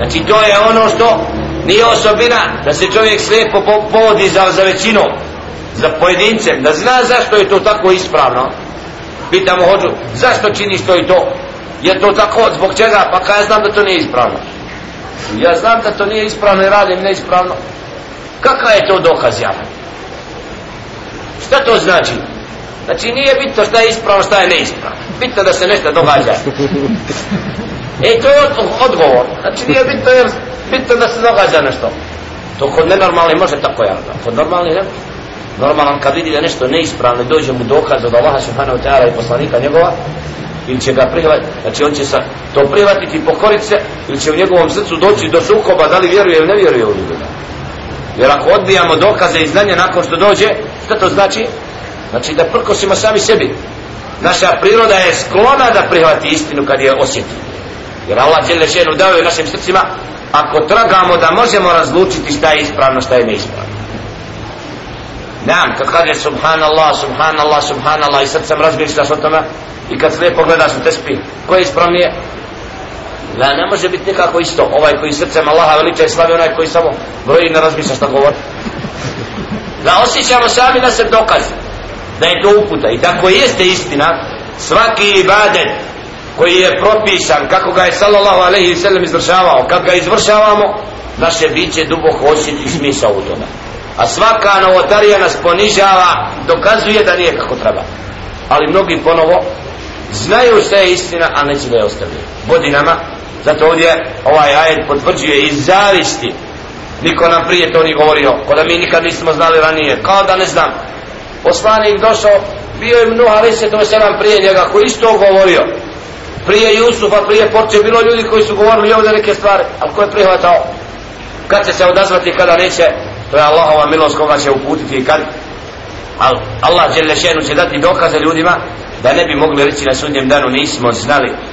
znači to je ono što nije osobina da se čovjek slijepo povodi za, za većinu za pojedincem da zna zašto je to tako ispravno pita mu hođu zašto činiš to i to je to tako zbog čega pa kada ja znam da to nije ispravno ja znam da to nije ispravno i radim neispravno kakva je to dokaz javan šta to znači znači nije bitno šta je ispravno šta je neispravno bitno da se nešto događa. E, to je odgovor. Znači, nije bitno, jer bitno da se događa nešto. To kod nenormalni može tako ja, da. Kod normalni ne Normalan kad vidi da nešto neispravno dođe mu dokaz od Allaha Subhanahu Teala i poslanika njegova, ili će ga prihvatiti, znači on će sa to prihvatiti i pokoriti se, ili će u njegovom srcu doći do sukoba da li vjeruje ili ne vjeruje u ljudima. Jer ako odbijamo dokaze i znanje nakon što dođe, što to znači? Znači da prkosimo sami sebi, naša priroda je sklona da prihvati istinu kad je osjeti jer Allah je lešenu dao je našim srcima ako tragamo da možemo razlučiti šta je ispravno šta je neispravno Nam, kad kaže subhanallah, subhanallah, subhanallah i sad sam razmišljaš o tome i kad sve pogledaš u te spi, ko je ispravnije? Da, ne može biti nikako isto, ovaj koji srcem Allaha veliča i slavi, onaj koji samo broji i ne razmišlja šta govori. Da osjećamo sami na sebi dokaze da je to uputa i tako jeste istina svaki ibadet koji je propisan kako ga je sallallahu alaihi sallam izvršavao kad ga izvršavamo naše biće duboko osjeti smisa u tome a svaka novotarija nas ponižava dokazuje da nije kako treba ali mnogi ponovo znaju šta je istina a neće da je ostavio godinama zato ovdje ovaj ajed potvrđuje iz zavisti niko nam prije to ni govorio kao da mi nikad nismo znali ranije kao da ne znam poslanik došao bio je mnoha lisetu veselam prije njega koji isto govorio prije Jusufa, prije Porcije, bilo ljudi koji su govorili ovdje neke stvari, ali ko je prihvatao kad će se odazvati kada neće to je Allahova milost koga će uputiti i kad Al, Allah će dati dokaze ljudima da ne bi mogli reći na sudnjem danu nismo znali